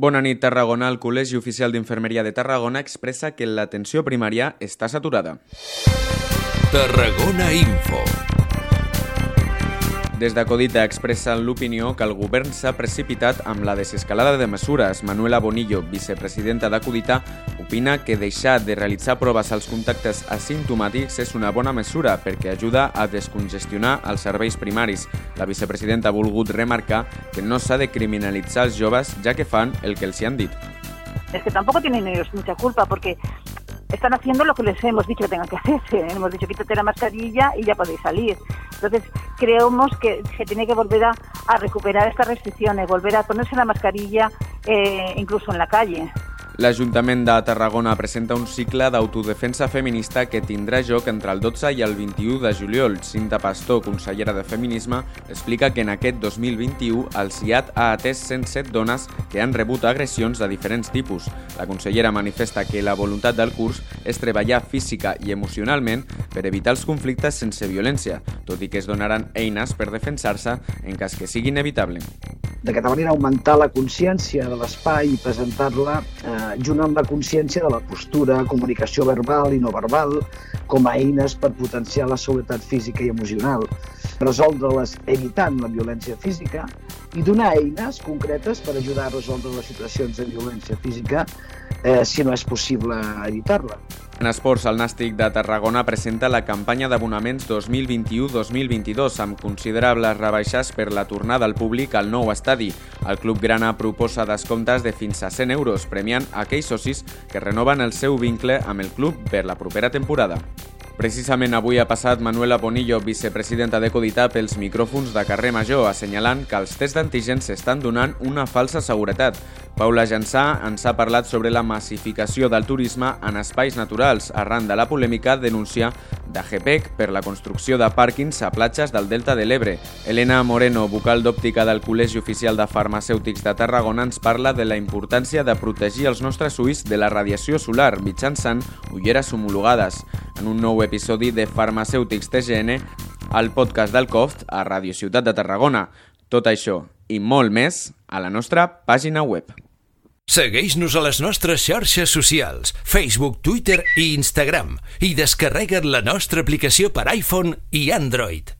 Bona nit, Tarragona. El Col·legi Oficial d'Infermeria de Tarragona expressa que l'atenció primària està saturada. Tarragona Info. Des de Codita expressen l'opinió que el govern s'ha precipitat amb la desescalada de mesures. Manuela Bonillo, vicepresidenta de Codita, opina que deixar de realitzar proves als contactes asimptomàtics és una bona mesura perquè ajuda a descongestionar els serveis primaris. La vicepresidenta ha volgut remarcar que no s'ha de criminalitzar els joves ja que fan el que els hi han dit. Es que tampoco tienen ellos mucha culpa porque están haciendo lo que les hemos dicho que tengan que hacer. Hemos dicho quítate la mascarilla y ya podéis salir. Entonces, creemos que se tiene que volver a, recuperar estas restricciones, volver a ponerse la mascarilla eh, incluso en la calle. L'Ajuntament de Tarragona presenta un cicle d'autodefensa feminista que tindrà joc entre el 12 i el 21 de juliol. Cinta Pastor, consellera de Feminisme, explica que en aquest 2021 el CIAT ha atès 107 dones que han rebut agressions de diferents tipus. La consellera manifesta que la voluntat del curs és treballar física i emocionalment per evitar els conflictes sense violència, tot i que es donaran eines per defensar-se en cas que sigui inevitable d'aquesta manera augmentar la consciència de l'espai i presentar-la eh, junt amb la consciència de la postura, comunicació verbal i no verbal, com a eines per potenciar la seguretat física i emocional, resoldre-les evitant la violència física i donar eines concretes per ajudar a resoldre les situacions de violència física eh, si no és possible evitar-la. En esports, el Nàstic de Tarragona presenta la campanya d'abonaments 2021-2022 amb considerables rebaixes per la tornada al públic al nou estadi. El Club Grana proposa descomptes de fins a 100 euros, premiant aquells socis que renoven el seu vincle amb el club per la propera temporada. Precisament avui ha passat Manuela Bonillo, vicepresidenta de Codita, pels micròfons de carrer Major, assenyalant que els tests d'antígens s'estan donant una falsa seguretat. Paula Jansà ens ha parlat sobre la massificació del turisme en espais naturals, arran de la polèmica denunciar de GPEC per la construcció de pàrquings a platges del Delta de l'Ebre. Elena Moreno, vocal d'òptica del Col·legi Oficial de Farmacèutics de Tarragona, ens parla de la importància de protegir els nostres ulls de la radiació solar mitjançant ulleres homologades. En un nou episodi de Farmacèutics TGN, el podcast del COFT a Radio Ciutat de Tarragona. Tot això i molt més a la nostra pàgina web. Segueix-nos a les nostres xarxes socials, Facebook, Twitter i Instagram i descarrega't la nostra aplicació per iPhone i Android.